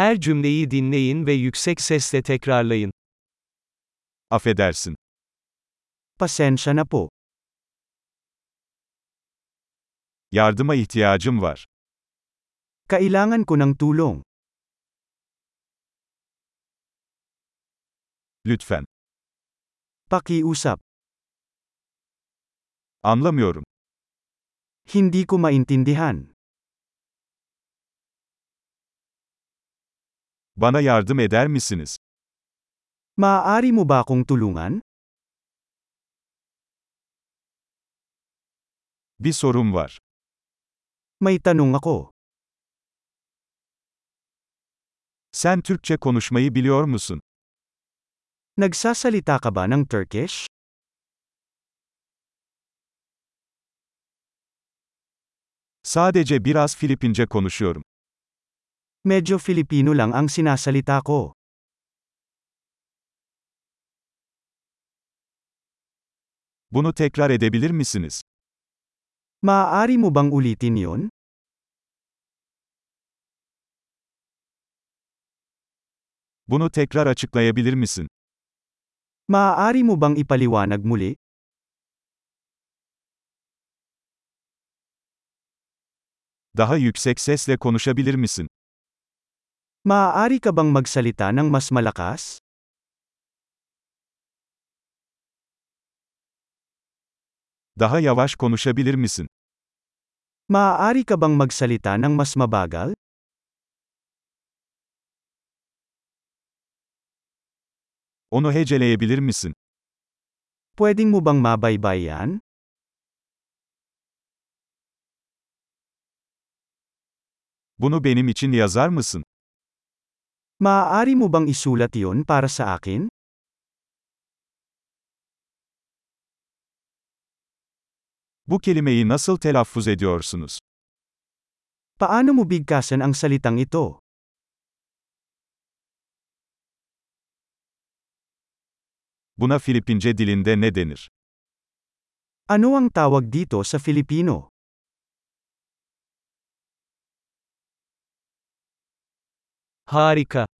Her cümleyi dinleyin ve yüksek sesle tekrarlayın. Affedersin. Pasensya na po. Yardıma ihtiyacım var. Kailangan ko ng tulong. Lütfen. Pakiusap. Anlamıyorum. Hindi ko maintindihan. Bana yardım eder misiniz? Maaari mo ba akong tulungan? Bir sorum var. May tanong ako. Sen Türkçe konuşmayı biliyor musun? Nagsasalita ka ba ng Turkish? Sadece biraz Filipince konuşuyorum. Medyo Filipino lang ang sinasalita ko. Bunu tekrar edebilir misiniz? Maaari mo bang ulitin yon? Bunu tekrar açıklayabilir misin? Maaari mo bang ipaliwanag muli? Daha yüksek sesle konuşabilir misin? Maaari ka bang magsalita ng mas malakas? Daha yavaş konuşabilir misin? Maaari ka bang magsalita ng mas mabagal? Onu heceleyebilir misin? Pwedeng mo bang mabaybayan? Bunu benim için yazar mısın? Maaari mo bang isulat yon para sa akin? Bu kelimeyi nasıl telaffuz ediyorsunuz? Paano mo bigkasan ang salitang ito? Buna Filipince dilinde ne denir? Ano ang tawag dito sa Filipino? Harika.